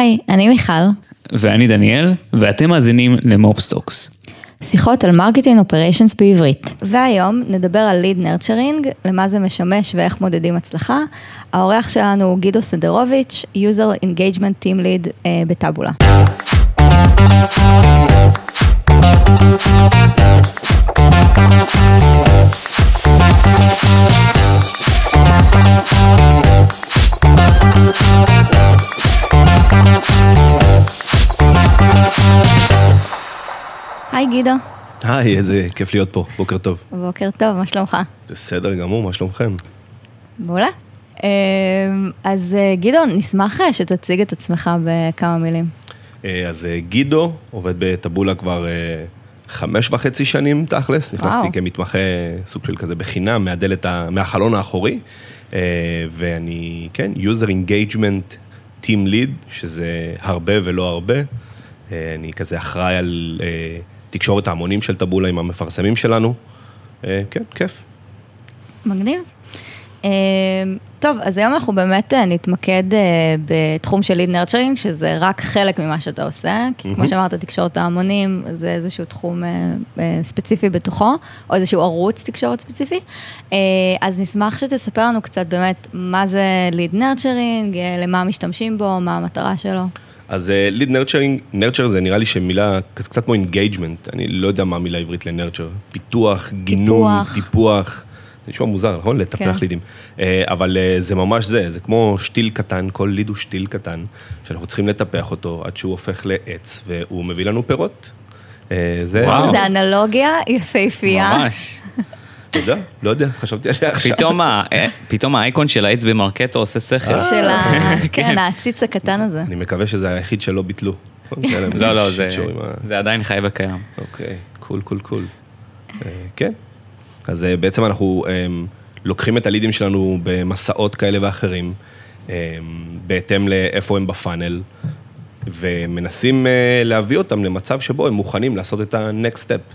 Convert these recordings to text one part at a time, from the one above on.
היי, אני מיכל. ואני דניאל, ואתם מאזינים ל MOPs Talks. שיחות על marketing operations בעברית. והיום נדבר על lead nurturing, למה זה משמש ואיך מודדים הצלחה. האורח שלנו הוא גידו סדרוביץ', User Engagement Team Lead אה, בטאבולה. היי גידו. היי, איזה כיף להיות פה, בוקר טוב. בוקר טוב, מה שלומך? בסדר גמור, מה שלומכם? מעולה. אה, אז אה, גדעון, נשמח אה, שתציג את עצמך בכמה מילים. אז גידו עובד בטבולה כבר חמש וחצי שנים תכלס, נכנסתי וואו. כמתמחה סוג של כזה בחינם, מהדלת, מהחלון האחורי, ואני, כן, user engagement team lead, שזה הרבה ולא הרבה. אני כזה אחראי על תקשורת ההמונים של טבולה עם המפרסמים שלנו. כן, כיף. מגניב. אה, טוב, אז היום אנחנו באמת אה, נתמקד אה, בתחום של ליד נרצ'רינג, שזה רק חלק ממה שאתה עושה, כי כמו שאמרת, תקשורת ההמונים זה איזשהו תחום אה, אה, ספציפי בתוכו, או איזשהו ערוץ תקשורת ספציפי. אה, אז נשמח שתספר לנו קצת באמת מה זה ליד נרצ'רינג, למה משתמשים בו, מה המטרה שלו. אז lead nurturing, nurture זה נראה לי שמילה, קצת כמו engagement, אני לא יודע מה המילה העברית ל nurture, פיתוח, גינון, טיפוח. טיפוח, זה נשמע מוזר, נכון? לטפח כן. לידים. אה, אבל אה, זה ממש זה, זה כמו שתיל קטן, כל ליד הוא שתיל קטן, שאנחנו צריכים לטפח אותו עד שהוא הופך לעץ, והוא מביא לנו פירות. אה, זה, וואו. זה אנלוגיה יפהפייה. ממש. תודה, לא יודע, חשבתי עליה עכשיו. פתאום אה, האייקון של העץ ב Marketo עושה שכל. של ה... כן. העציץ הקטן הזה. אני מקווה שזה היחיד שלא ביטלו. לא, לא, זה- shit show עם ה- זה עדיין חי וקיים. אוקיי, cool, cool, cool. אה, כן. אז אה, בעצם אנחנו אה, לוקחים את הלידים שלנו במסעות כאלה ואחרים, אה, בהתאם לאיפה הם ב funnel, ומנסים אה, להביא אותם למצב שבו הם מוכנים לעשות את ה-next step.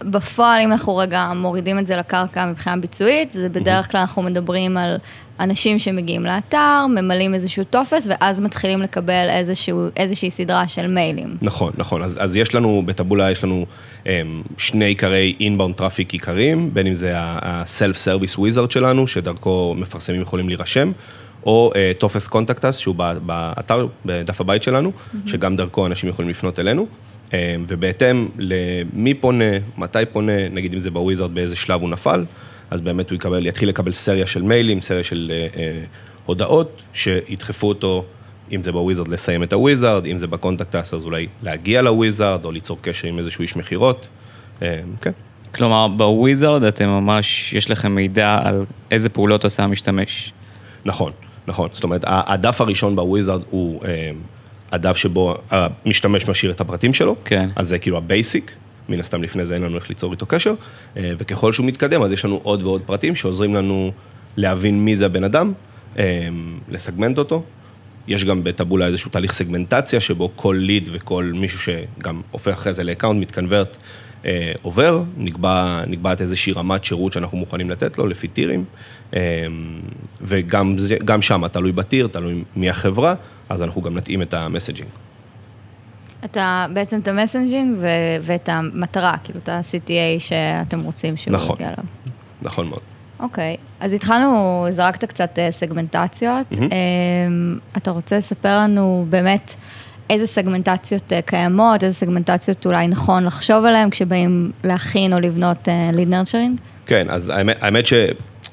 כשבפועל, אם אנחנו רגע מורידים את זה לקרקע מבחינה ביצועית, זה בדרך כלל אנחנו מדברים על אנשים שמגיעים לאתר, ממלאים איזשהו טופס, ואז מתחילים לקבל איזשהו, איזושהי סדרה של מיילים. נכון, נכון. אז, אז יש לנו, בטבולה יש לנו um, שני עיקרי inbound traffic עיקריים, בין אם זה ה-self-service wizard שלנו, שדרכו מפרסמים יכולים להירשם, או uh, טופס contact us, שהוא באתר, בדף הבית שלנו, mm-hmm. שגם דרכו אנשים יכולים לפנות אלינו. Um, ובהתאם למי פונה, מתי פונה, נגיד אם זה ב wizard, באיזה שלב הוא נפל, אז באמת הוא יקבל, יתחיל לקבל סריה של מיילים, סריה של uh, uh, הודעות, שידחפו אותו אם זה ב wizard לסיים את ה wizard, אם זה ב contact us אז אולי להגיע ל wizard, או ליצור קשר עם איזשהו איש מכירות. אה, כן, כלומר, ב wizard אתם ממש, יש לכם מידע על איזה פעולות עושה המשתמש. נכון, נכון. זאת אומרת, הדף הראשון ב wizard הוא אה, הדף שבו המשתמש משאיר את הפרטים שלו. כן. אז זה כאילו ה basic, מן הסתם לפני זה אין לנו איך ליצור איתו קשר, אה, וככל שהוא מתקדם, אז יש לנו עוד ועוד פרטים שעוזרים לנו להבין מי זה הבן אדם, אה, לסגמנט אותו. יש גם בטבולה איזשהו תהליך סגמנטציה, שבו כל ליד וכל מישהו שגם הופך אחרי זה ל account, מתקנברט, אה, עובר, נקבע, נקבעת איזושהי רמת שירות שאנחנו מוכנים לתת לו, לפי טירים, אה, וגם זה- גם שם, תלוי ב tier, תלוי מי החברה, אז אנחנו גם נתאים את ה messaging. אתה בעצם את ה messaging ו- ואת המטרה, כאילו את ה-CTA שאתם רוצים שהוא נכון. יגיע אליו. נכון מאוד. אוקיי, אז התחלנו, זרקת קצת אה, סגמנטציות. אמ, אתה רוצה לספר לנו באמת איזה סגמנטציות אה, קיימות, איזה סגמנטציות אולי נכון לחשוב עליהן כשבאים להכין או לבנות lead nurturing? כן, אז האמת, האמת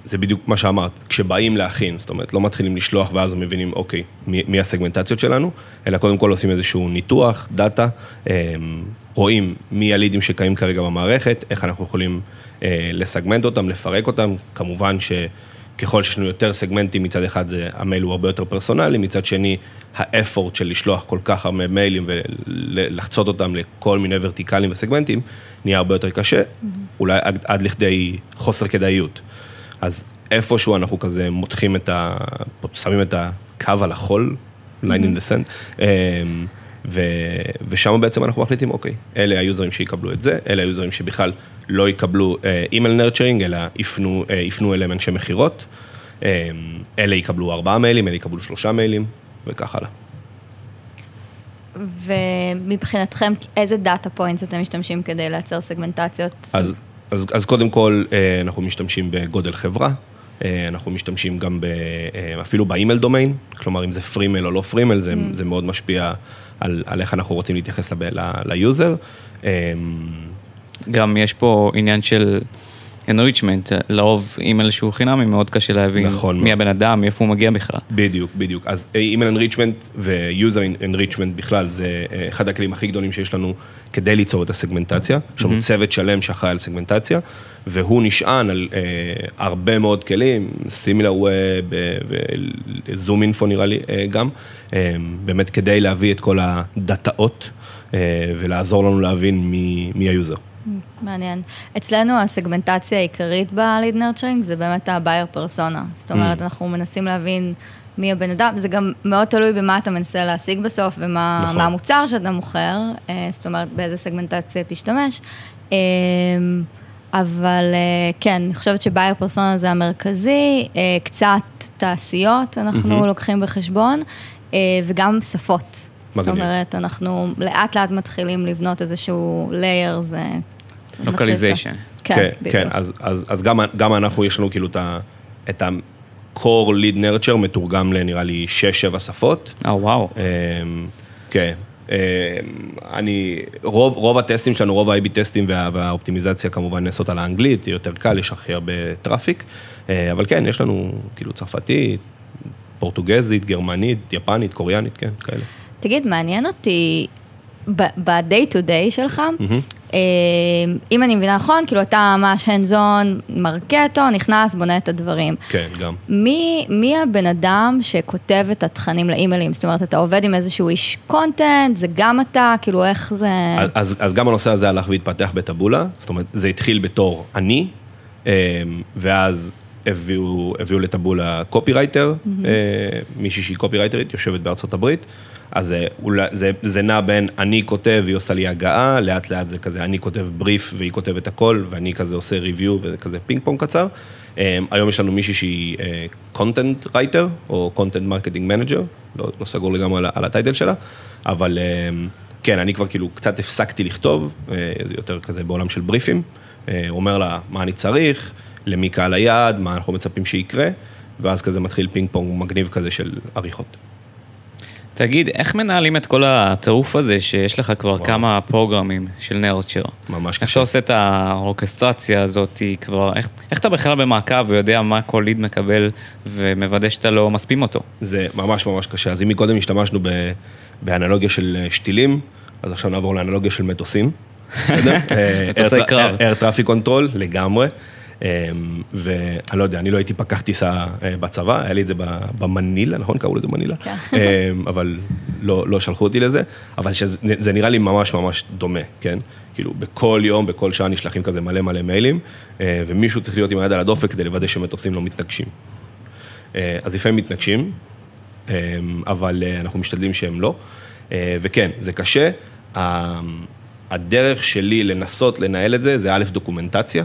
שזה בדיוק מה שאמרת, כשבאים להכין, זאת אומרת, לא מתחילים לשלוח ואז מבינים, אוקיי, מי, מי הסגמנטציות שלנו, אלא קודם כל עושים איזשהו ניתוח, דאטה, אה, רואים מי הלידים שקיימים כרגע במערכת, איך אנחנו יכולים אה, לסגמנט אותם, לפרק אותם, כמובן שככל שיש לנו יותר סגמנטים, מצד אחד זה, המייל הוא הרבה יותר פרסונלי, מצד שני, האפורט של לשלוח כל כך הרבה מיילים ולחצות אותם לכל מיני ורטיקלים וסגמנטים, נהיה הרבה יותר קשה, אולי עד, עד לכדי חוסר כדאיות. אז איפשהו אנחנו כזה מותחים את ה... שמים את הקו על החול, line in the sand, אמ, ו... ושם בעצם אנחנו מחליטים, אוקיי, אלה היוזרים שיקבלו את זה, אלה היוזרים שבכלל לא יקבלו email nurturing, אלא יפנו, אה, יפנו אליהם אנשי מכירות, אמ, אלה יקבלו ארבעה מיילים, אלה יקבלו שלושה מיילים, וכך הלאה. ומבחינתכם, איזה data points אתם משתמשים כדי לייצר סגמנטציות? אז, אז, אז קודם כל, אה, אנחנו משתמשים בגודל חברה, אה, אנחנו משתמשים גם ב, אה, אפילו ב email domain, כלומר, אם זה free mail או לא free mail, זה, mm. זה מאוד משפיע על, על איך אנחנו רוצים להתייחס ל user. גם יש פה עניין של enrichment, לרוב אימייל שהוא חינמי, מאוד קשה להבין נכון מי הבן אדם, מאיפה הוא מגיע בכלל. בדיוק, בדיוק. אז email enrichment ו-user enrichment בכלל, זה אה, אחד הכלים הכי גדולים שיש לנו כדי ליצור את הסגמנטציה. יש לנו mm-hmm. צוות שלם שאחראי על סגמנטציה, והוא נשען על אה, הרבה מאוד כלים, Similarweb ו ZoomInfo נראה לי אה, גם, אה, באמת כדי להביא את כל הדאטאות אה, ולעזור לנו להבין מי, מי ה user. מעניין. אצלנו הסגמנטציה העיקרית ב-lead nurturing זה באמת ה-buyer persona. זאת אומרת, mm. אנחנו מנסים להבין מי הבן אדם, זה גם מאוד תלוי במה אתה מנסה להשיג בסוף ומה נכון. המוצר שאתה מוכר, אה, זאת אומרת, באיזה סגמנטציה תשתמש. אה, אבל אה, כן, אני חושבת ש buyer persona זה המרכזי, קצת תעשיות אנחנו mm-hmm. לוקחים בחשבון, וגם שפות. זאת אומרת, אנחנו לאט לאט מתחילים לבנות איזשהו layer, זה localization. כן, כן, בדיוק. כן, אז, אז, אז גם, גם אנחנו, יש לנו כאילו את ה-core lead nurture מתורגם לנראה לי 6-7 שפות. אה, oh, וואו. Wow. כן. אמ, אני, רוב, רוב הטסטים שלנו, רוב ה-AB טסטים וה, והאופטימיזציה כמובן נעשות על האנגלית, יותר קל, יש הכי הרבה traffic, אה, אבל כן, יש לנו כאילו צרפתית, פורטוגזית, גרמנית, יפנית, קוריאנית, כן, כאלה. תגיד, מעניין אותי, ב-day to day שלך, mm-hmm. אם אני מבינה נכון, כאילו אתה ממש hands on, Marketo, נכנס, בונה את הדברים. כן, גם. מי, מי הבן אדם שכותב את התכנים לאימיילים? זאת אומרת, אתה עובד עם איזשהו איש content, זה גם אתה, כאילו איך זה... אז, אז, גם הנושא הזה הלך והתפתח בטבולה, זאת אומרת, זה התחיל בתור אני, אמ, ואז הביאו, הביאו לטבולה קופירייטר, mm-hmm. מישהי שהיא קופירייטרית, יושבת בארצות הברית. אז זה, זה, זה נע בין אני כותב, והיא עושה לי הגהה, לאט לאט זה כזה, אני כותב בריף והיא כותבת הכל, ואני כזה עושה review וזה כזה פינג פונג קצר. אמ, היום יש לנו מישהי שהיא content uh, writer, או content marketing manager, לא סגור לגמרי על, על הטייטל שלה, אבל um, כן, אני כבר כאילו קצת הפסקתי לכתוב, uh, זה יותר כזה בעולם של בריפים, uh, אומר לה מה אני צריך, למי קהל היעד, מה אנחנו מצפים שיקרה, ואז כזה מתחיל פינג פונג מגניב כזה של עריכות. תגיד, איך מנהלים את כל הטירוף הזה שיש לך כבר וואו. כמה פרוגרמים של נרצ'ר? ממש קשה. איך אתה עושה את האורקסטרציה הזאת כבר, איך, איך אתה בכלל במעקב ויודע מה כל ליד מקבל ומוודא שאתה לא מספים אותו? זה ממש ממש קשה. אז אם מקודם השתמשנו ב, באנלוגיה של אה, שתילים, אז עכשיו נעבור לאנלוגיה של מטוסים. בסדר? air traffic control לגמרי. אמ, ואני לא יודע, אני לא הייתי פקח טיסה אה, בצבא, היה לי את זה במנילה, נכון? קראו לזה מנילה? כן. אמ, אבל לא, לא שלחו אותי לזה, אבל שזה נראה לי ממש ממש דומה, כן? כאילו, בכל יום, בכל שעה נשלחים כזה מלא מלא מיילים, אה, ומישהו צריך להיות עם היד על הדופק כדי לוודא שמטוסים לא מתנגשים. אה, אז לפעמים מתנגשים, אמ, אבל אנחנו משתדלים שהם לא. וכן, זה קשה. הדרך שלי לנסות לנהל את זה, זה א', דוקומנטציה.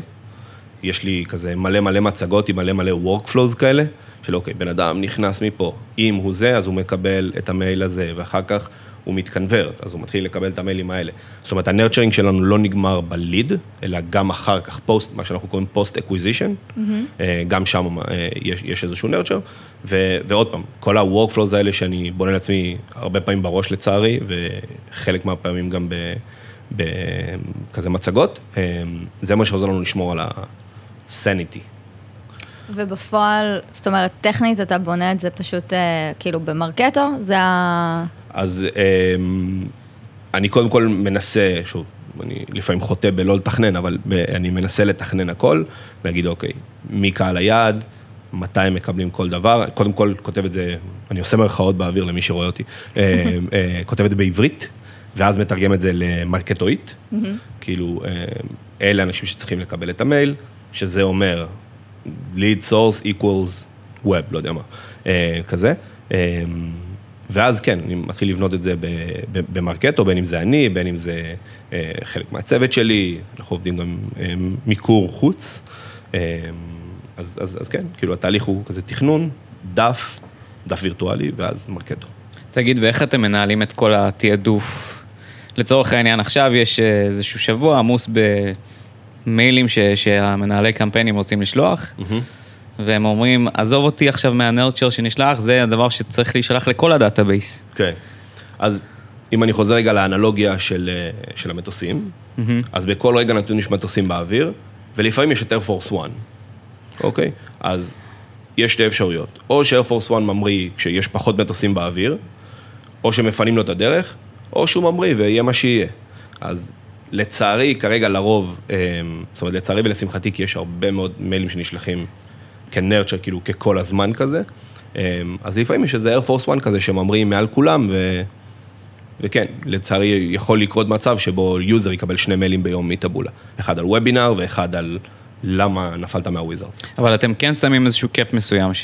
יש לי כזה מלא מלא מצגות עם מלא מלא workflows כאלה, של אוקיי, בן אדם נכנס מפה, אם הוא זה, אז הוא מקבל את המייל הזה, ואחר כך הוא מתקנברט, אז הוא מתחיל לקבל את המיילים האלה. זאת אומרת, ה-nurturing שלנו לא נגמר ב-lead, אלא גם אחר כך פוסט, מה שאנחנו קוראים post acquisition, mm-hmm. גם שם אה, יש, יש איזשהו nurture, ועוד פעם, כל ה-workflows האלה שאני בונה לעצמי הרבה פעמים בראש לצערי, וחלק מהפעמים גם בכזה מצגות, אה, זה מה שעוזר לנו לשמור על ה... sanity. ובפועל, זאת אומרת, טכנית אתה בונה את זה פשוט אה, כאילו במרקטו, זה ה... אז אה, אני קודם כל מנסה, שוב, אני לפעמים חוטא בלא לתכנן, אבל אני מנסה לתכנן הכל, להגיד, אוקיי, מי קהל היעד, מתי הם מקבלים כל דבר, קודם כל כותב את זה, אני עושה מרכאות באוויר למי שרואה אותי, אה, אה, כותב את זה בעברית, ואז מתרגם את זה למרקטואית. כאילו, אה, אלה אנשים שצריכים לקבל את המייל, שזה אומר lead source equals web, לא יודע מה, אה, כזה. אה, ואז כן, אני מתחיל לבנות את זה במרקטו, בין אם זה אני, בין אם זה אה, חלק מהצוות שלי, אנחנו עובדים גם מיקור חוץ. אז, אז, אז כן, כאילו התהליך הוא כזה תכנון, דף, דף וירטואלי, ואז מרקטו. תגיד, ואיך אתם מנהלים את כל התעדוף? לצורך העניין, עכשיו יש איזשהו שבוע עמוס במיילים ש, שהמנהלי קמפיינים רוצים לשלוח, והם אומרים, עזוב אותי עכשיו מה-nurture שנשלח, זה הדבר שצריך להישלח לכל ה-database. כן. אז אם אני חוזר רגע לאנלוגיה של, אה, של המטוסים, אז בכל רגע נתון יש מטוסים באוויר, ולפעמים יש את Air Force One, אוקיי? אז יש שתי אפשרויות. או ש-Air Force One ממריא כשיש פחות מטוסים באוויר, או שמפנים לו את הדרך, או שהוא ממריא ויהיה מה שיהיה. אז לצערי, כרגע לרוב, אה, זאת אומרת, לצערי ולשמחתי, כי יש הרבה מאוד מיילים שנשלחים כ-nurture, כאילו ככל הזמן כזה, אה, אז לפעמים יש איזה Air Force One כזה שממריא מעל כולם, ו... וכן, לצערי יכול לקרות מצב שבו user יקבל שני מיילים ביום מטבולה. אחד על וובינר ואחד על למה נפלת מה-wizard. אבל אתם כן שמים איזשהו cap מסוים,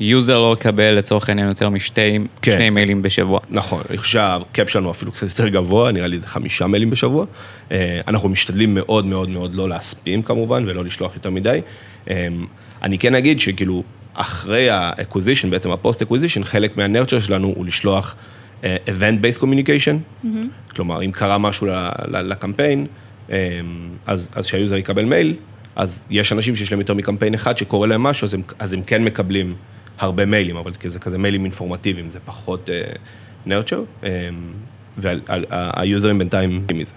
שיוזר לא יקבל לצורך העניין יותר משתי כן. שני מיילים בשבוע. נכון, אני חושב שה-cap שלנו אפילו קצת יותר גבוה, נראה לי זה חמישה מיילים בשבוע. אה, אנחנו משתדלים מאוד מאוד מאוד לא להספים כמובן, ולא לשלוח יותר מדי. אה, אני כן אגיד שכאילו, אחרי ה-acquisition, בעצם ה-post-acquisition, חלק מה-nurture שלנו הוא לשלוח אה, event-based communication. כלומר, אם קרה משהו לקמפיין, אז, אז שה-user יקבל מייל, אז יש אנשים שיש להם יותר מקמפיין אחד שקורה להם משהו, אז הם, אז הם כן מקבלים הרבה מיילים, אבל זה כזה מיילים אינפורמטיביים, זה פחות נרצ'ר, והיוזרים בינתיים מזה.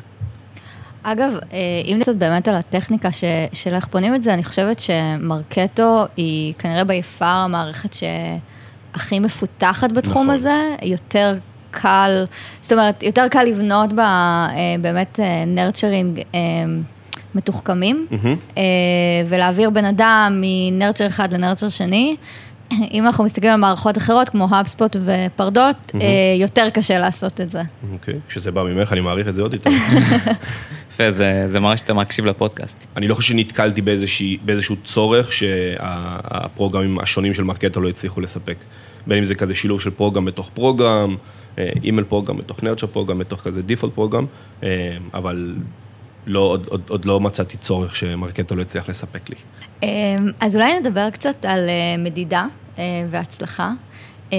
אגב, אה, אם קצת באמת על הטכניקה ש, של איך פונים את זה, אני חושבת שמרקטו היא כנראה ביפר המערכת שהכי מפותחת בתחום נכון. הזה, יותר קל, זאת אומרת, יותר קל לבנות בה אה, באמת nurturing מתוחכמים, אה, ולהעביר בן אדם מ-nurture אחד ל-nurture שני. אם אנחנו מסתכלים על מערכות אחרות, כמו HubSpot ו-Pardot, אה, יותר קשה לעשות את זה. אוקיי, כשזה בא ממך, אני מעריך את זה עוד יותר. יפה, זה, זה מראה שאתה מקשיב לפודקאסט. אני לא חושב שנתקלתי באיזושהי, באיזשהו צורך שה-programים השונים של מרקטו לא הצליחו לספק. בין אם זה כזה שילוב של program בתוך program, אה, email program בתוך nurture program, בתוך כזה default program, אה, אבל לא, עוד, עוד, עוד לא מצאתי צורך שמרקטו לא הצליח לספק לי. אז אולי נדבר קצת על מדידה והצלחה. אמ,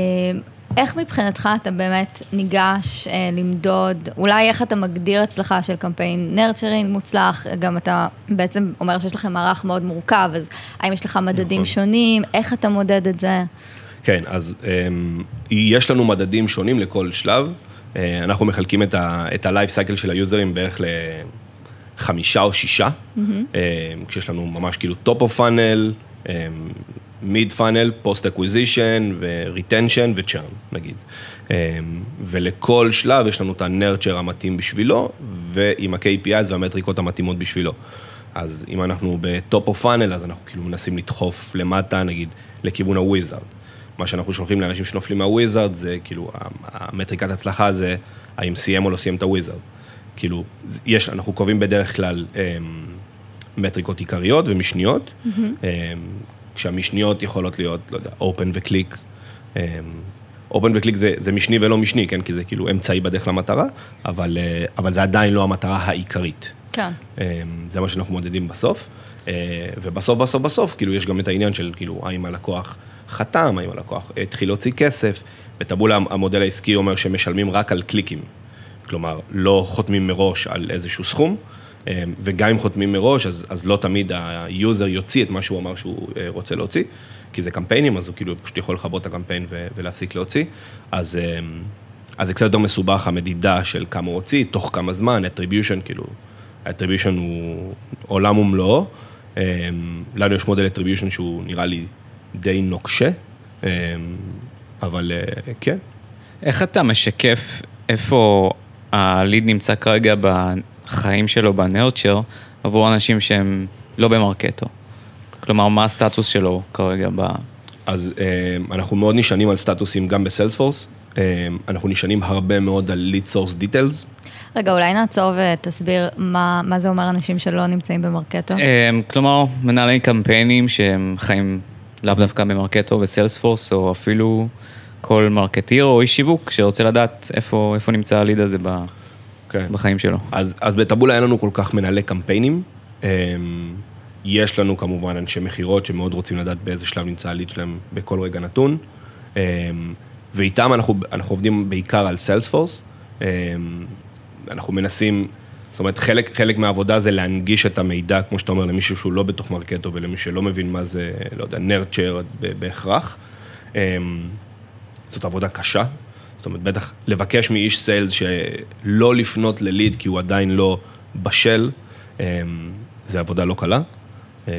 איך מבחינתך אתה באמת ניגש אה, למדוד, אולי איך אתה מגדיר הצלחה של קמפיין nurturing מוצלח, גם אתה בעצם אומר שיש לכם מערך מאוד מורכב, אז האם יש לך מדדים נכון. שונים, איך אתה מודד את זה? כן, אז um, יש לנו מדדים שונים לכל שלב. Uh, אנחנו מחלקים את ה- את ה-life cycle של היוזרים בערך לחמישה או שישה, mm-hmm. uh, כשיש לנו ממש כאילו top of funnel, mid funnel, post acquisition ו-retention ו-churn, נגיד. Um, ולכל שלב יש לנו את ה-nurture המתאים בשבילו, ועם ה-KPIs והמטריקות המתאימות בשבילו. אז אם אנחנו ב-top of funnel, אז אנחנו כאילו מנסים לדחוף למטה, נגיד, לכיוון ה-wizard. מה שאנחנו שולחים לאנשים שנופלים מה-wizard זה כאילו, המטריקת הצלחה זה האם סיים או לא סיים את ה-wizard. כאילו, יש, אנחנו קובעים בדרך כלל אמ, מטריקות עיקריות ומשניות, mm-hmm. אמ, כשהמשניות יכולות להיות, לא יודע, open וקליק. אמ, open וקליק זה, זה משני ולא משני, כן? כי זה כאילו אמצעי בדרך למטרה, אבל, אה, אבל זה עדיין לא המטרה העיקרית. כן. אמ, זה מה שאנחנו מודדים בסוף. אה, ובסוף, בסוף, בסוף, כאילו, יש גם את העניין של, כאילו, האם הלקוח חתם, האם הלקוח התחיל להוציא כסף. בטבולה המודל העסקי אומר שמשלמים רק על קליקים. כלומר, לא חותמים מראש על איזשהו סכום, אמ, וגם אם חותמים מראש, אז, אז לא תמיד ה-user יוציא את מה שהוא אמר שהוא אה, רוצה להוציא, כי זה קמפיינים, אז הוא כאילו פשוט יכול לכבות את הקמפיין ו- ולהפסיק להוציא. אז, אמ, אז זה קצת יותר מסובך, המדידה של כמה הוא הוציא, תוך כמה זמן, attribution, כאילו, attribution הוא עולם ומלואו. אמ, לנו יש מודל attribution שהוא נראה לי די נוקשה, אמ, אבל אה, כן. איך אתה משקף איפה הליד נמצא כרגע בחיים שלו בנרצ'ר עבור אנשים שהם לא במרקטו? כלומר, מה הסטטוס שלו כרגע ב... אז um, אנחנו מאוד נשענים על סטטוסים גם בסיילספורס, um, אנחנו נשענים הרבה מאוד על lead source details. רגע, אולי נעצור ותסביר מה, מה זה אומר אנשים שלא נמצאים במרקטו? אמ, כלומר, מנהלי קמפיינים שהם חיים לאו דווקא במרקטו וסיילספורס, או אפילו כל מרקטיר או איש שיווק שרוצה לדעת איפה, איפה נמצא הליד הזה ב, כן. בחיים שלו. אז, אז בטבולה אין לנו כל כך מנהלי קמפיינים. Um, יש לנו כמובן אנשי מכירות שמאוד רוצים לדעת באיזה שלב נמצא הליד שלהם בכל רגע נתון. Um, ואיתם אנחנו, אנחנו עובדים בעיקר על Salesforce. אנחנו מנסים, זאת אומרת, חלק, חלק מהעבודה זה להנגיש את המידע, כמו שאתה אומר, למישהו שהוא לא בתוך מרקטו ולמי שלא מבין מה זה, לא יודע, nurture בהכרח. אמ, זאת עבודה קשה. זאת אומרת, בטח לבקש מאיש sales שלא לפנות ל-lead כי הוא עדיין לא בשל, אמ, זה עבודה לא קלה. אה,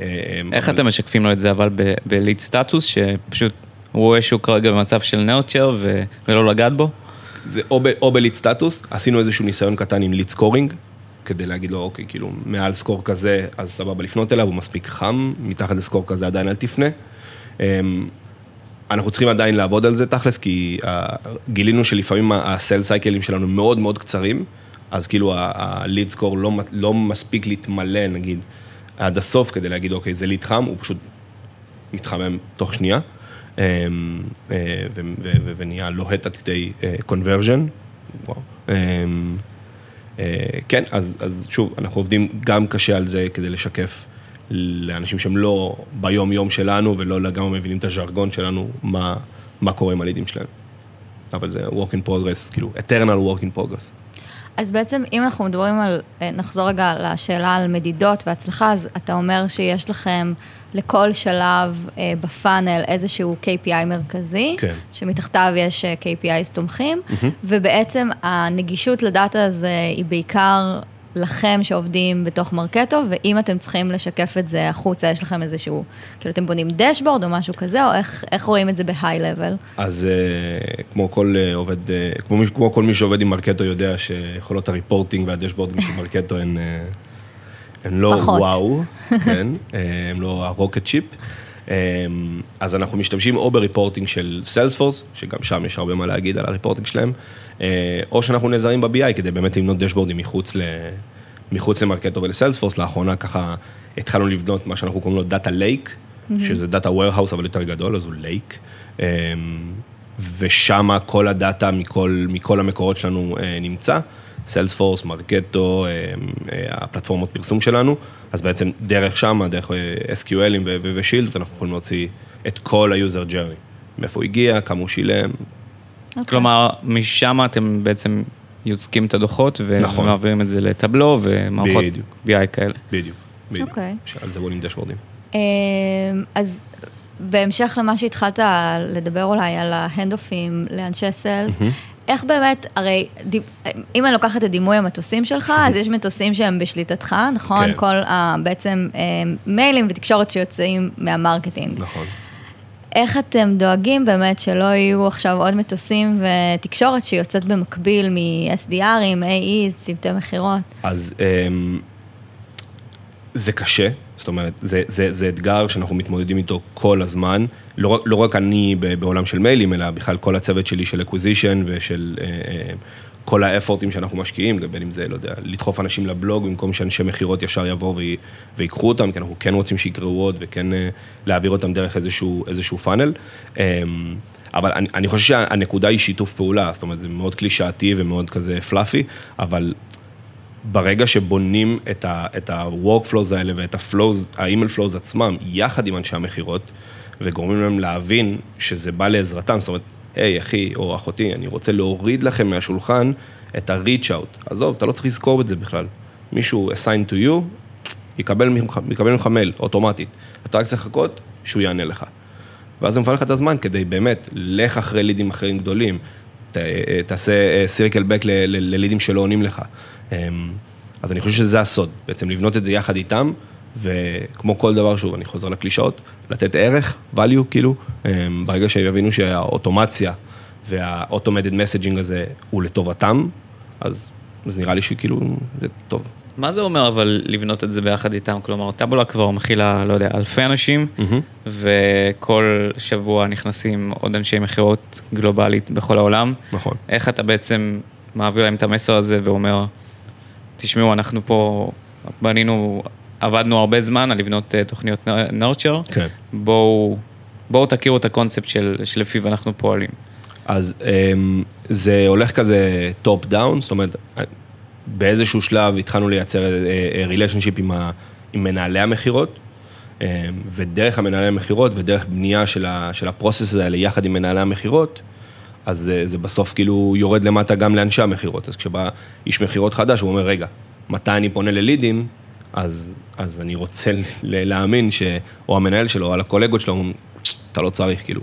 אה, איך אתם משקפים לו את זה, אבל ב-lead status, שפשוט הוא רואה שהוא כרגע במצב של nurture ולא לגעת בו? זה או, ב, או ב-lead status, עשינו איזשהו ניסיון קטן עם lead scoring, כדי להגיד לו, אוקיי, כאילו, מעל score כזה, אז סבבה לפנות אליו, הוא מספיק חם, מתחת ל-score כזה עדיין אל תפנה. אנחנו צריכים עדיין לעבוד על זה תכלס, כי גילינו שלפעמים ה-sale cycleים שלנו מאוד מאוד קצרים, אז כאילו הליד סקור לא, לא מספיק להתמלא, נגיד, עד הסוף, כדי להגיד, אוקיי, זה ליד חם, הוא פשוט מתחמם תוך שנייה. אמ, אה, ונהיה לוהט עד כדי קונברז'ן. אה, אמ, אה, כן, אז, אז שוב, אנחנו עובדים גם קשה על זה כדי לשקף לאנשים שהם לא ביום-יום שלנו ולא לגמרי מבינים את הז'רגון שלנו, מה, מה קורה עם הלידים שלהם. אבל זה work in progress, כאילו, eternal work in progress. אז בעצם, אם אנחנו מדברים על, נחזור רגע לשאלה על מדידות והצלחה, אז אתה אומר שיש לכם לכל שלב אה, בפאנל איזשהו KPI מרכזי, כן. שמתחתיו יש אה, KPIs תומכים, mm-hmm. ובעצם הנגישות לדאטה הזה היא בעיקר לכם שעובדים בתוך מרקטו, ואם אתם צריכים לשקף את זה החוצה, יש לכם איזשהו, כאילו אתם בונים דשבורד או משהו כזה, או איך, איך רואים את זה בהיי-לבל? אז uh, כמו כל uh, עובד, uh, כמו, כמו כל מי שעובד עם מרקטו יודע שיכולות ה-reporting וה-dashboardים של מרקטו הן... הן לא פחות. וואו, כן, הן לא ה-rocket ship. אז אנחנו משתמשים או ב-reporting של Salesforce, שגם שם יש הרבה מה להגיד על ה-reporting שלהם, אה, או שאנחנו נעזרים ב-BI כדי באמת לבנות dashboardים מחוץ, ל... מחוץ למרקטו ול-Salesforce. לאחרונה ככה התחלנו לבנות מה שאנחנו קוראים לו data lake, mm-hmm. שזה data warehouse אבל יותר גדול, אז הוא lake. ושם כל הדאטה מכל, מכל המקורות שלנו אה, נמצא. סיילספורס, מרקטו, אה, אה, הפלטפורמות פרסום שלנו, אז בעצם דרך שם, דרך אה, SQLים ושילדות, אנחנו יכולים להוציא את כל ה-user journey. מאיפה הוא הגיע, כמה הוא שילם. Okay. אוקיי. כלומר, משם אתם בעצם יוצקים את הדוחות, נכון. ומעבירים את זה לטבלו ומערכות BI כאלה. בדיוק, בדיוק. אוקיי. Okay. שעל זה בונים דשבורדים. אז בהמשך למה שהתחלת לדבר אולי על ה-handoffים לאנשי sales, mm-hmm. איך באמת, הרי אם אני לוקחת את דימוי המטוסים שלך, אז יש מטוסים שהם בשליטתך, נכון? כן. כל ה, בעצם אה, מיילים ותקשורת שיוצאים מה-marketing. נכון. איך אתם דואגים באמת שלא יהיו עכשיו עוד מטוסים ותקשורת שיוצאת במקביל מ-SDRים, AEs, צוותי מכירות? אז אמ, זה קשה, זאת אומרת, זה, זה, זה אתגר שאנחנו מתמודדים איתו כל הזמן. לא, לא רק אני בעולם של מיילים, אלא בכלל כל הצוות שלי של acquisition ושל אה, אה, כל ה efforts שאנחנו משקיעים, בין אם זה, לא יודע, לדחוף אנשים לבלוג במקום שאנשי מכירות ישר יבואו ויקחו אותם, כי אנחנו כן רוצים שיקראו עוד וכן אה, להעביר אותם דרך איזשהו, איזשהו funnel. אה, אבל אני, אני חושב שהנקודה היא שיתוף פעולה, זאת אומרת, זה מאוד קלישאתי ומאוד כזה fluffy, אבל ברגע שבונים את ה-workflows האלה ואת ה-flows, ה-email flows עצמם, יחד עם אנשי המכירות, וגורמים להם להבין שזה בא לעזרתם, זאת אומרת, היי, אחי או אחותי, אני רוצה להוריד לכם מהשולחן את ה-reach out. עזוב, אתה לא צריך לזכור את זה בכלל. מישהו assign to you, יקבל ממך, יקבל ממך מייל, אוטומטית. אתה רק צריך לחכות שהוא יענה לך. ואז זה מפנה לך את הזמן כדי באמת, לך אחרי לידים אחרים גדולים, ת, תעשה סירקל בק ללידים שלא עונים לך. אמ, אז אני חושב שזה הסוד, בעצם לבנות את זה יחד איתם, וכמו כל דבר, שוב, אני חוזר לקלישאות, לתת ערך, value, כאילו, אמ, ברגע שהם יבינו שהאוטומציה וה-automated messaging הזה הוא לטובתם, אז, אז נראה לי שכאילו, זה טוב. מה זה אומר אבל לבנות את זה ביחד איתם? כלומר, טאבולה כבר מכילה, לא יודע, אלפי אנשים, mm-hmm. וכל שבוע נכנסים עוד אנשי מכירות גלובלית בכל העולם. נכון. איך אתה בעצם מעביר להם את המסר הזה ואומר, תשמעו, אנחנו פה בנינו, עבדנו הרבה זמן על לבנות אה, תוכניות nurture, כן. בואו, בואו תכירו את הקונספט של, שלפיו אנחנו פועלים. אז אמ, זה הולך כזה top down, זאת אומרת, באיזשהו שלב התחלנו לייצר relationship עם, עם מנהלי המכירות, אמ, ודרך המנהלי המכירות ודרך בנייה של, ה, של ה process האלה יחד עם מנהלי המכירות, אז זה, זה בסוף כאילו יורד למטה גם לאנשי המכירות. אז כשבא איש מכירות חדש, הוא אומר, רגע, מתי אני פונה ללידים, אז, אז אני רוצה להאמין שאו המנהל שלו או על הקולגות שלו, אומרים, אתה לא צריך, כאילו,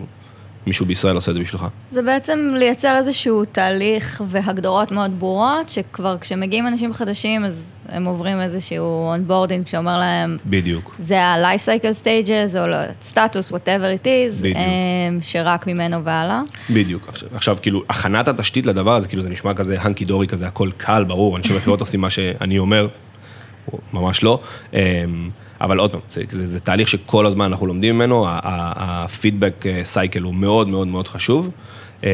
מישהו בישראל עושה את זה בשבילך. זה בעצם לייצר איזשהו תהליך והגדרות מאוד ברורות, שכבר כשמגיעים אנשים חדשים, אז הם עוברים איזשהו onboarding שאומר להם... בדיוק. זה ה-life cycle stages, או סטטוס, whatever it is, בדיוק. אמ, שרק ממנו והלאה. בדיוק. עכשיו, עכשיו, כאילו, הכנת התשתית לדבר הזה, כאילו, זה נשמע כזה הנקי דורי כזה, הכל קל, ברור, אנשי מכירות עושים מה שאני אומר, ממש לא. אמ, אבל עוד פעם, זה, זה, זה תהליך שכל הזמן אנחנו לומדים ממנו, הפידבק סייקל הוא מאוד מאוד מאוד חשוב. אמ,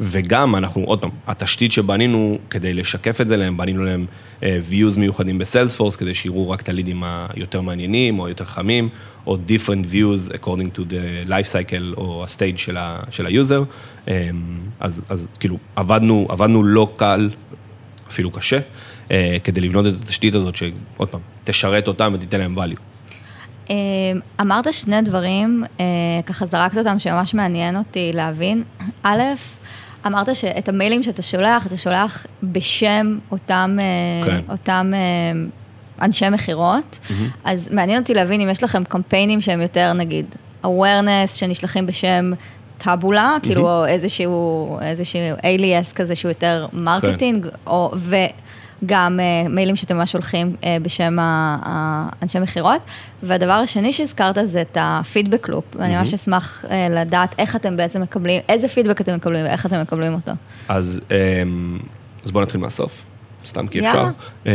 וגם אנחנו, עוד פעם, התשתית שבנינו כדי לשקף את זה להם, בנינו להם אה, views מיוחדים בסיילספורס, כדי שיראו רק את הלידים היותר מעניינים או יותר חמים, או different views according to the life cycle או ה stage של, ה, של היוזר. אמ, אז, אז כאילו, עבדנו, עבדנו לא קל, אפילו קשה, אה, כדי לבנות את התשתית הזאת, שעוד פעם, תשרת אותם ותיתן להם value. אמ, אמרת שני דברים, אה, ככה זרקת אותם שממש מעניין אותי להבין. א', אמרת שאת המיילים שאתה שולח, אתה שולח בשם אותם, אה, כן. אותם אה, אנשי מכירות, אז מעניין אותי להבין אם יש לכם קמפיינים שהם יותר, נגיד, awareness, שנשלחים בשם טאבולה, כאילו או איזשהו, איזשהו alias כזה שהוא יותר מרקטינג, או, וגם אה, מיילים שאתם ממש שולחים אה, בשם האנשי מכירות. והדבר השני שהזכרת זה את ה feedback loop, ואני ממש אשמח אה, לדעת איך אתם בעצם מקבלים, איזה פידבק אתם מקבלים ואיך אתם מקבלים אותו. אז, אמ, אז בואו נתחיל מהסוף, סתם כי. אפשר. אמ,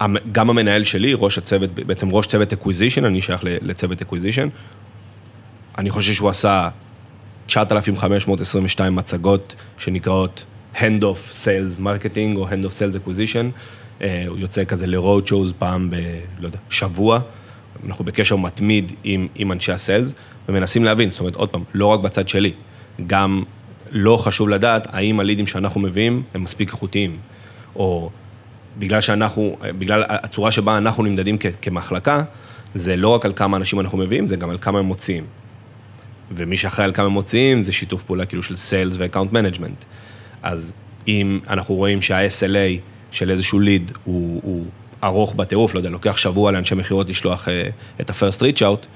המ- גם המנהל שלי, ראש הצוות, בעצם ראש צוות acquisition, אני שייך לצוות acquisition. אני חושב שהוא עשה 9,522 מצגות שנקראות Hand off Sales Marketing או Hand off Sales Acquisition. אה, הוא יוצא כזה ל-road shows פעם ב... לא יודע, שבוע. אנחנו בקשר מתמיד עם, עם אנשי ה sales, ומנסים להבין, זאת אומרת, עוד פעם, לא רק בצד שלי, גם לא חשוב לדעת האם הלידים שאנחנו מביאים הם מספיק איכותיים, או בגלל שאנחנו, בגלל הצורה שבה אנחנו נמדדים כ- כמחלקה, זה לא רק על כמה אנשים אנחנו מביאים, זה גם על כמה הם מוציאים. ומי שאחראי על כמה הם מוציאים זה שיתוף פעולה כאילו של sales ו account management. אז אם אנחנו רואים שה-SLA של איזשהו ליד הוא, הוא ארוך בטירוף, לא יודע, לוקח שבוע לאנשי מכירות לשלוח אה, את ה-first reach out,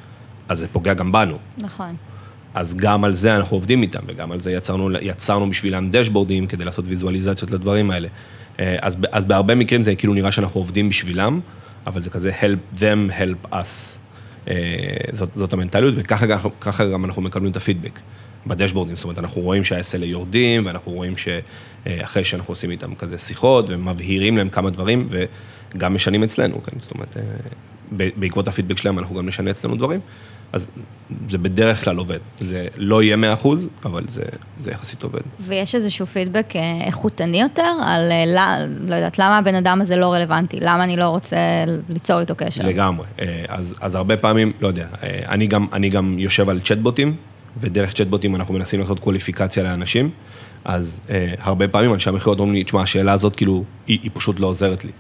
אז זה פוגע גם בנו. נכון. אז גם על זה אנחנו עובדים איתם, וגם על זה יצרנו, יצרנו בשבילם דשבורדים כדי לעשות ויזואליזציות לדברים האלה. אה, אז, אז בהרבה מקרים זה כאילו נראה שאנחנו עובדים בשבילם, אבל זה כזה help them, help us. אה, זאת, זאת המנטליות, וככה גם, ככה גם אנחנו מקבלים את הפידבק בדשבורדים. זאת אומרת, אנחנו רואים שה-SLA יורדים, ואנחנו רואים שאחרי שאנחנו עושים איתם כזה שיחות, ומבהירים להם כמה דברים, וגם משנים אצלנו, כן? זאת אומרת, אה, בעקבות הפידבק שלהם אנחנו גם נשנה אצלנו דברים. אז זה בדרך כלל עובד. זה לא יהיה 100%, אבל זה, זה יחסית עובד. ויש איזשהו פידבק אה, איכותני יותר על, אה, לא, לא יודעת, למה הבן אדם הזה לא רלוונטי, למה אני לא רוצה ליצור איתו קשר. לגמרי. אז, אז הרבה פעמים, לא יודע, אני גם, אני גם יושב על צ'טבוטים, ודרך צ'טבוטים אנחנו מנסים לעשות קווליפיקציה לאנשים, אז אה, הרבה פעמים אנשי המכירות אומרים לי, תשמע, השאלה הזאת כאילו, היא, היא פשוט לא עוזרת לי.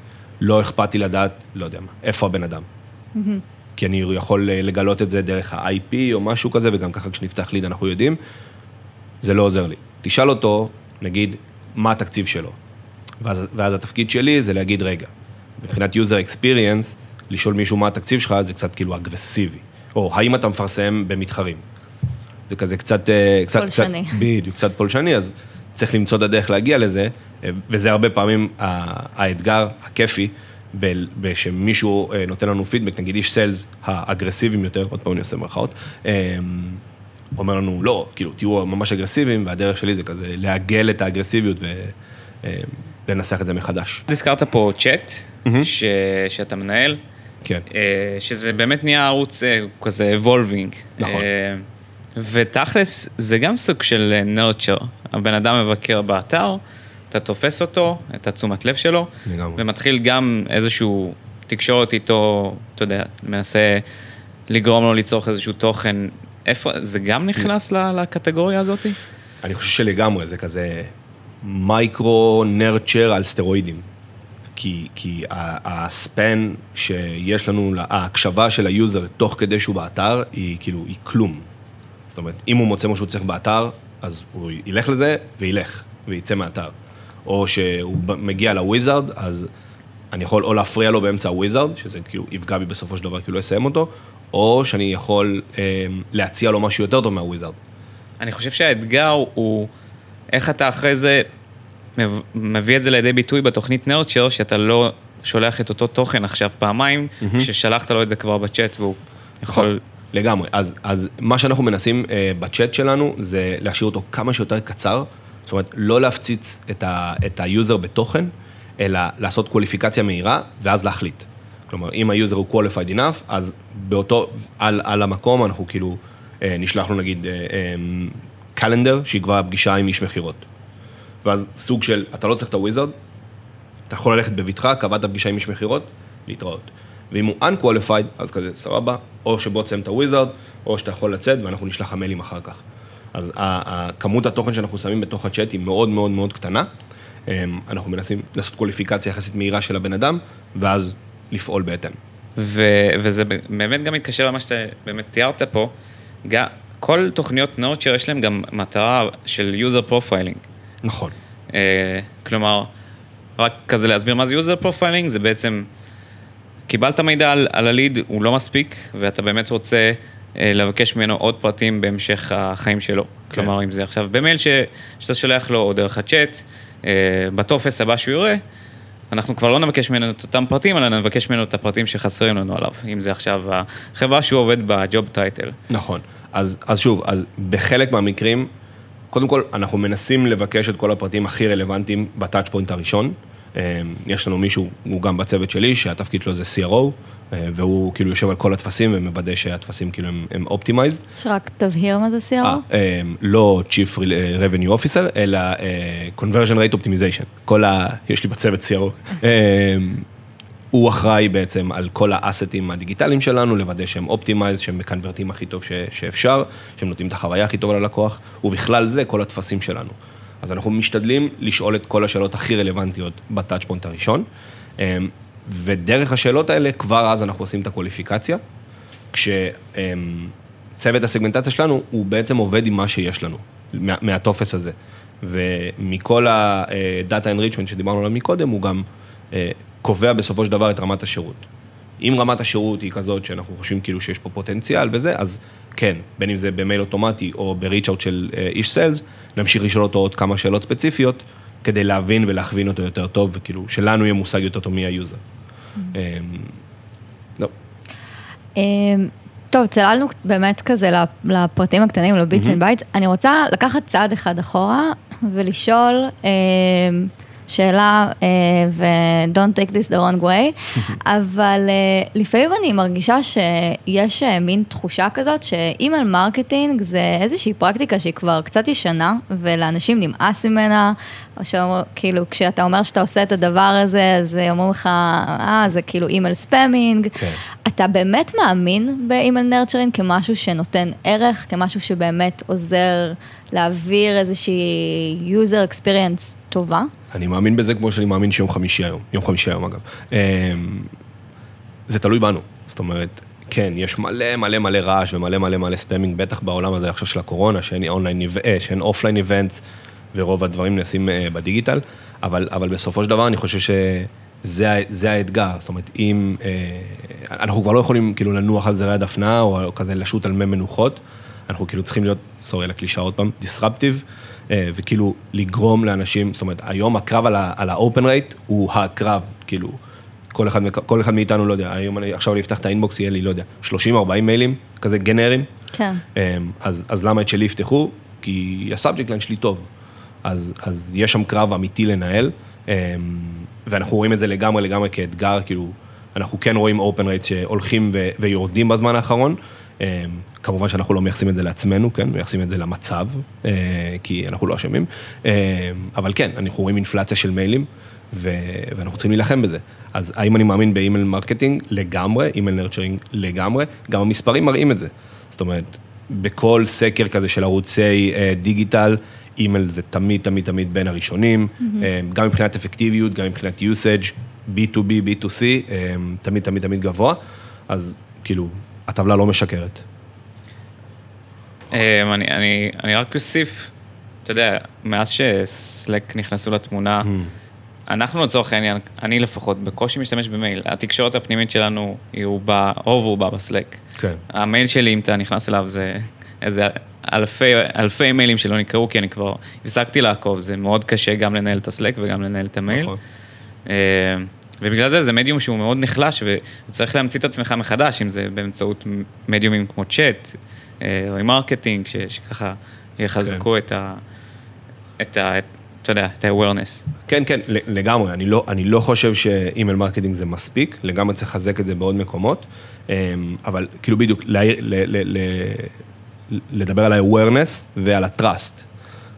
לא אכפת לי לדעת, לא יודע מה, איפה הבן אדם. כי אני יכול אה, לגלות את זה דרך ה-IP או משהו כזה, וגם ככה כשנפתח ליד אנחנו יודעים, זה לא עוזר לי. תשאל אותו, נגיד, מה התקציב שלו. ואז, ואז התפקיד שלי זה להגיד, רגע, מבחינת user experience, לשאול מישהו מה התקציב שלך זה קצת כאילו אגרסיבי. או האם אתה מפרסם במתחרים. זה כזה קצת... אה, קצת פולשני. קצת, בדיוק, קצת פולשני, אז צריך למצוא את הדרך להגיע לזה, אה, וזה הרבה פעמים האתגר הכיפי, שמישהו אה, נותן לנו פידבק, נגיד איש סיילס האגרסיביים יותר, עוד פעם אני עושה מרכאות, אה, אומר לנו, לא, כאילו, תהיו ממש אגרסיביים, והדרך שלי זה כזה לעגל את האגרסיביות ולנסח את זה מחדש. הזכרת פה צ'אט, ש- שאתה מנהל, כן. שזה באמת נהיה ערוץ כזה אבולבינג. נכון. ותכלס, זה גם סוג של nurture. הבן אדם מבקר באתר, אתה תופס אותו, את התשומת לב שלו, לגמרי. ומתחיל גם איזשהו תקשורת איתו, אתה יודע, מנסה לגרום לו לצרוך איזשהו תוכן. איפה, זה גם נכנס ל- לקטגוריה הזאתי? אני חושב שלגמרי, זה כזה micro nurture על סטרואידים. כי, כי ה span שיש לנו, ההקשבה של היוזר תוך כדי שהוא באתר, היא כאילו, היא כלום. זאת אומרת, אם הוא מוצא מה שהוא צריך באתר, אז הוא ילך לזה וילך, וייצא מהאתר. או שהוא מגיע ל wizard, אז אני יכול או להפריע לו באמצע ה wizard, שזה כאילו יפגע בי בסופו של דבר, כאילו לא אסיים אותו, או שאני יכול אה, להציע לו משהו יותר טוב מה wizard. אני חושב שהאתגר הוא איך אתה אחרי זה מביא את זה לידי ביטוי בתוכנית nurture, שאתה לא שולח את אותו תוכן עכשיו פעמיים, mm-hmm. ששלחת לו את זה כבר בצ'אט והוא יכול... לגמרי. אז, אז מה שאנחנו מנסים אה, בצ'אט שלנו זה להשאיר אותו כמה שיותר קצר, זאת אומרת, לא להפציץ את, ה, את היוזר בתוכן, אלא לעשות קווליפיקציה מהירה ואז להחליט. כלומר, אם היוזר הוא qualified enough, אז באותו, על, על המקום אנחנו כאילו אה, נשלח לו נגיד קלנדר, אה, שיקבע פגישה עם איש מכירות. ואז סוג של, אתה לא צריך את ה wizard, אתה יכול ללכת בבטחה, קבעת פגישה עם איש מכירות, להתראות. ואם הוא unqualified, אז כזה, סבבה, או שבוא תסיים את הוויזרד, או שאתה יכול לצאת ואנחנו נשלח המיילים אחר כך. אז כמות התוכן שאנחנו שמים בתוך הצ'אט היא מאוד מאוד מאוד קטנה. אמ, אנחנו מנסים לעשות קוליפיקציה יחסית מהירה של הבן אדם, ואז לפעול בהתאם. ו- וזה באמת גם מתקשר למה שאתה באמת תיארת פה, גם, כל תוכניות נורצ'ר יש להם גם מטרה של user profiling. נכון. Uh, כלומר, רק כזה להסביר מה זה user profiling, זה בעצם, קיבלת מידע על, על הליד, הוא לא מספיק, ואתה באמת רוצה uh, לבקש ממנו עוד פרטים בהמשך החיים שלו. כן. כלומר, אם זה עכשיו במייל ש, שאתה שולח לו, או דרך הצ'אט, uh, בטופס הבא שהוא יראה, אנחנו כבר לא נבקש ממנו את אותם פרטים, אלא נבקש ממנו את הפרטים שחסרים לנו עליו, אם זה עכשיו החברה שהוא עובד בג'וב טייטל. נכון. אז, אז שוב, אז בחלק מהמקרים, קודם כל, אנחנו מנסים לבקש את כל הפרטים הכי רלוונטיים ב touch point הראשון. אמ, יש לנו מישהו, הוא גם בצוות שלי, שהתפקיד שלו זה CRO, אה, והוא כאילו יושב על כל הטפסים ומוודא שהטפסים כאילו הם, הם optimized. שרק תבהיר מה זה CRO? 아, אה, אמ, לא Chief Revenue Officer, אלא Conversion Rate Optimization. כל ה... יש לי בצוות CRO. אמ, הוא אחראי בעצם על כל ה assets הדיגיטליים שלנו, לוודא שהם optimized, שהם מקנברטים הכי טוב ש, שאפשר, שהם נותנים את החוויה הכי טובה ללקוח, ובכלל זה כל הטפסים שלנו. אז אנחנו משתדלים לשאול את כל השאלות הכי רלוונטיות בטאצ' פונט הראשון, אמ, ודרך השאלות האלה כבר אז אנחנו עושים את הקוליפיקציה, כשצוות הסגמנטציה שלנו הוא בעצם עובד עם מה שיש לנו, מה, מהטופס הזה. ומכל ה-Data Enrichment שדיברנו עליו מקודם, הוא גם אה, קובע בסופו של דבר את רמת השירות. אם רמת השירות היא כזאת שאנחנו חושבים כאילו שיש פה פוטנציאל וזה, אז כן, בין אם זה במייל אוטומטי או ב reach out של אה, איש sales, נמשיך לשאול אותו עוד כמה שאלות ספציפיות, כדי להבין ולהכווין אותו יותר טוב, וכאילו, שלנו יהיה מושג יותר טוב מי היוזר. Mm-hmm. אמ, לא. אמ, טוב, צללנו באמת כזה לפרטים הקטנים, ל bits and bytes. אני רוצה לקחת צעד אחד אחורה ולשאול, אמ, שאלה, uh, ו-don't take this the wrong way, אבל uh, לפעמים אני מרגישה שיש uh, מין תחושה כזאת ש-email marketing זה איזושהי פרקטיקה שהיא כבר קצת ישנה, ולאנשים נמאס ממנה, או שכאילו כשאתה אומר שאתה עושה את הדבר הזה, אז אומרים לך, אה, זה כאילו email spamming. כן. אתה באמת מאמין ב-email nurturing כמשהו שנותן ערך, כמשהו שבאמת עוזר להעביר איזושהי user experience טובה? אני מאמין בזה כמו שאני מאמין שיום חמישי היום, יום חמישי היום אגב. אמ, זה תלוי בנו, זאת אומרת, כן, יש מלא מלא מלא רעש ומלא מלא מלא spamming, בטח בעולם הזה עכשיו של הקורונה, שאין אונליין, אה, שאין offline events, ורוב הדברים נעשים אה, בדיגיטל, אבל, אבל בסופו של דבר אני חושב שזה האתגר, זאת אומרת, אם, אה, אנחנו כבר לא יכולים כאילו לנוח על זרי הדפנה, או כזה לשוט על מי מנוחות, אנחנו כאילו צריכים להיות, sorry לקלישה עוד פעם, disruptive, וכאילו לגרום לאנשים, זאת אומרת, היום הקרב על ה-open rate הוא הקרב, כאילו, כל אחד, כל אחד מאיתנו, לא יודע, היום אני עכשיו אני אפתח את ה-inbox, יהיה לי, לא יודע, 30-40 מיילים, כזה גנריים. כן. אז, אז למה את שלי יפתחו? כי ה-subject line שלי טוב. אז, אז יש שם קרב אמיתי לנהל, ואנחנו רואים את זה לגמרי לגמרי כאתגר, כאילו, אנחנו כן רואים open rates שהולכים ו- ויורדים בזמן האחרון. כמובן שאנחנו לא מייחסים את זה לעצמנו, כן? מייחסים את זה למצב, אה, כי אנחנו לא אשמים. אה, אבל כן, אנחנו רואים אינפלציה של מיילים, ו... ואנחנו צריכים להילחם בזה. אז האם אני מאמין ב-email marketing? לגמרי, email nurturing לגמרי, גם המספרים מראים את זה. זאת אומרת, בכל סקר כזה של ערוצי אה, דיגיטל, אימייל זה תמיד, תמיד, תמיד בין הראשונים, mm-hmm. גם מבחינת אפקטיביות, גם מבחינת usage, B2B, B2C, תמיד, תמיד, תמיד גבוה, אז כאילו, הטבלה לא משקרת. אמ, אני, אני, אני רק אוסיף אתה יודע, מאז שסלק נכנסו לתמונה, אנחנו לצורך העניין, אני לפחות, בקושי משתמש במייל. התקשורת הפנימית שלנו, היא הוא בא, רוב הוא בא בסלק. כן. המייל שלי, אם אתה נכנס אליו, זה איזה אלפי, אלפי מיילים שלא נקראו, כי אני כבר הפסקתי לעקוב, זה מאוד קשה גם לנהל את הסלק וגם לנהל את המייל. נכון. ובגלל זה זה מדיום שהוא מאוד נחלש וצריך להמציא את עצמך מחדש, אם זה באמצעות מדיומים כמו צ'אט, אה, או עם marketing, ש- שככה יחזקו כן. את ה... את ה... את- אתה יודע, את ה-awareness. כן, כן, ל- לגמרי. אני לא, אני לא חושב ש-email marketing זה מספיק, לגמרי צריך לחזק את זה בעוד מקומות, אמ, אבל כאילו בדיוק, להעיר- ל- ל- ל- לדבר על ה-awareness ועל ה-trust.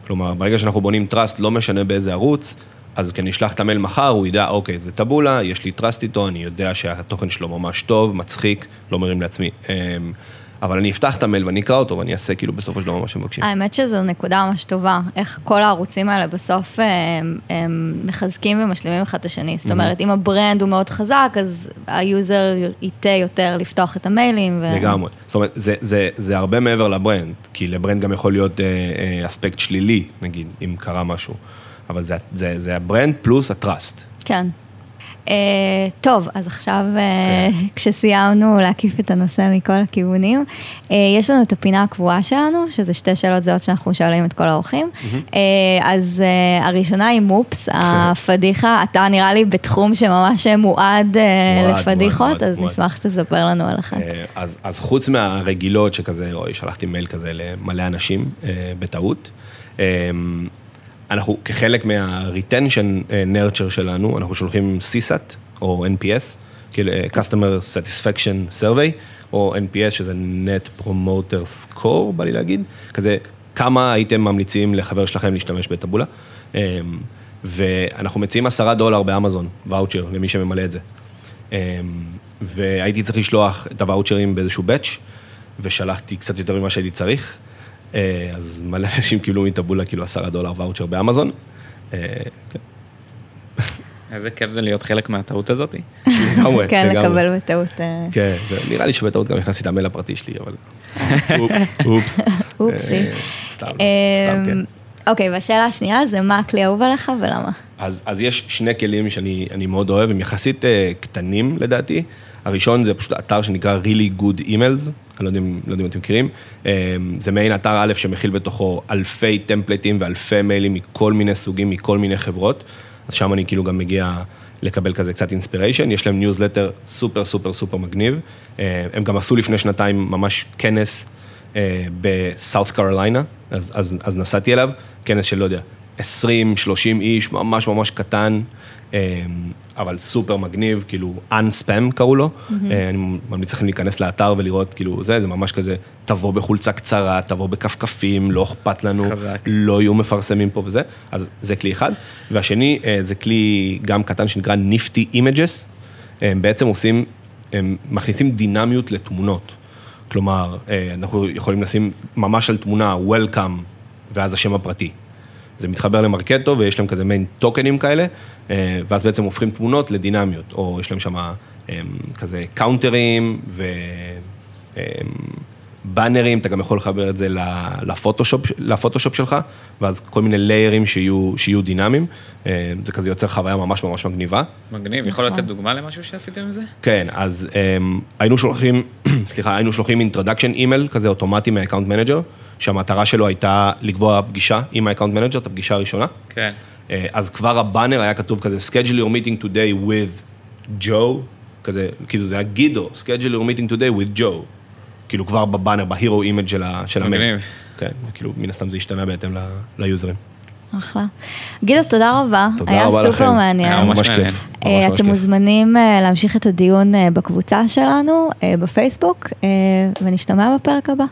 כלומר, ברגע שאנחנו בונים trust, לא משנה באיזה ערוץ, אז כשאני אשלח את המייל מחר, הוא ידע, אוקיי, זה טאבולה, יש לי trust איתו, אני יודע שהתוכן שלו ממש טוב, מצחיק, לא מרים לעצמי. אמ, אבל אני אפתח את המייל ואני אקרא אותו ואני אעשה כאילו בסופו של דבר מה שמבקשים. האמת שזו נקודה ממש טובה, איך כל הערוצים האלה בסוף הם, הם מחזקים ומשלימים אחד את השני. זאת אומרת, אם ה-brand הוא מאוד חזק, אז ה-user ייטה יותר לפתוח את המיילים. ו... לגמרי. זאת אומרת, זה, זה, זה הרבה מעבר ל-brand, כי ל-brand גם יכול להיות אה, אה, אספקט שלילי, נגיד, אם קרה משהו. אבל זה, זה, זה ה-brand פלוס ה-trust. כן. Uh, טוב, אז עכשיו uh, כשסיימנו להקיף את הנושא מכל הכיוונים, uh, יש לנו את הפינה הקבועה שלנו, שזה שתי שאלות זהות שאנחנו שואלים את כל האורחים. Uh, אז uh, הראשונה היא מופס, הפדיחה, אתה נראה לי בתחום שממש מועד uh, מועד, לפדיחות, מועד, אז מועד. נשמח שתספר לנו על אחת. אה, אז, אז חוץ מהרגילות שכזה, אוי, שלחתי מייל כזה למלא אנשים אה, בטעות, אה, אנחנו כחלק מה-retention אה, nurture שלנו, אנחנו שולחים CSAT או NPS, כאילו אה, Customer Satisfaction Survey, או NPS שזה Net Promoter Score, בא לי להגיד, כזה כמה הייתם ממליצים לחבר שלכם להשתמש בטבולה, אה, ואנחנו מציעים עשרה דולר באמזון, ואוצ'ר, למי שממלא את זה. אמ, והייתי צריך לשלוח את הוואוצ'רים באיזשהו באץ', ושלחתי קצת יותר ממה שהייתי צריך, אז מלא אנשים קיבלו מטבולה כאילו עשרה דולר ואוצ'ר באמזון. אה, כן, איזה כיף זה להיות חלק מהטעות הזאת. לגמרי, כן. לקבל בטעות. אה, כן, נראה לי שבטעות גם הכנסתי את המייל הפרטי שלי, אבל... אופ- אופס. אופסי. אה, סתם, סתם, כן. אמ, אוקיי, והשאלה השנייה זה מה הכלי האהוב עליך ולמה? אז, אז יש שני כלים שאני אני מאוד אוהב, הם יחסית uh, קטנים לדעתי. הראשון זה פשוט אתר שנקרא really good emails, אני לא יודע, לא יודע אם אתם מכירים. Um, זה מעין אתר א' שמכיל בתוכו אלפי טמפלטים ואלפי מיילים מכל מיני סוגים, מכל מיני חברות. אז שם אני כאילו גם מגיע לקבל כזה קצת inspiration. יש להם ניוזלטר סופר סופר סופר מגניב. Uh, הם גם עשו לפני שנתיים ממש כנס בסאות' קרוליינה, אז, אז, אז נסעתי אליו, כנס של, לא יודע, 20-30 איש, ממש ממש קטן, אה, אבל סופר מגניב, כאילו, Unspam קראו לו. אה, אני ממליץ לכם להיכנס לאתר ולראות, כאילו, זה, זה ממש כזה, תבוא בחולצה קצרה, תבוא בכפכפים, לא אכפת לנו, חזק. לא יהיו מפרסמים פה וזה, אז זה כלי אחד. והשני, אה, זה כלי גם קטן שנקרא Nifty Images, הם בעצם עושים, הם מכניסים דינמיות לתמונות. כלומר, אה, אנחנו יכולים לשים ממש על תמונה Welcome, ואז השם הפרטי. זה מתחבר למרקטו ויש להם כזה מין טוקנים כאלה, אה, ואז בעצם הופכים תמונות לדינמיות, או יש להם שם אה, כזה קאונטרים ובאנרים, אתה גם יכול לחבר את זה לפוטושופ, לפוטושופ שלך, ואז כל מיני ליירים שיהיו, שיהיו דינמיים, אה, זה כזה יוצר חוויה ממש ממש מגניבה. מגניב, יכול נכון. לתת דוגמה למשהו שעשיתם עם זה? כן, אז um, היינו שולחים, סליחה, היינו שולחים introduction email כזה אוטומטי מה-account manager, שהמטרה שלו הייתה לקבוע פגישה עם ה-account manager, את הפגישה הראשונה. כן. אה, אז כבר הבאנר היה כתוב כזה, schedule your meeting today with Joe, כזה, כאילו זה היה גידו, schedule your meeting today with Joe. כאילו כבר בבאנר, ב-hero image של, המייל. מגניב. כן, וכאילו מן הסתם זה השתנה בהתאם ל- ליוזרים. אחלה. גידו, תודה רבה. תודה היה רבה לכם. סופר מעניין. היה ממש. כיף. אה, ממש אתם. מוזמנים אה, להמשיך את הדיון בקבוצה שלנו, בפייסבוק, ונשתמע בפרק הבא.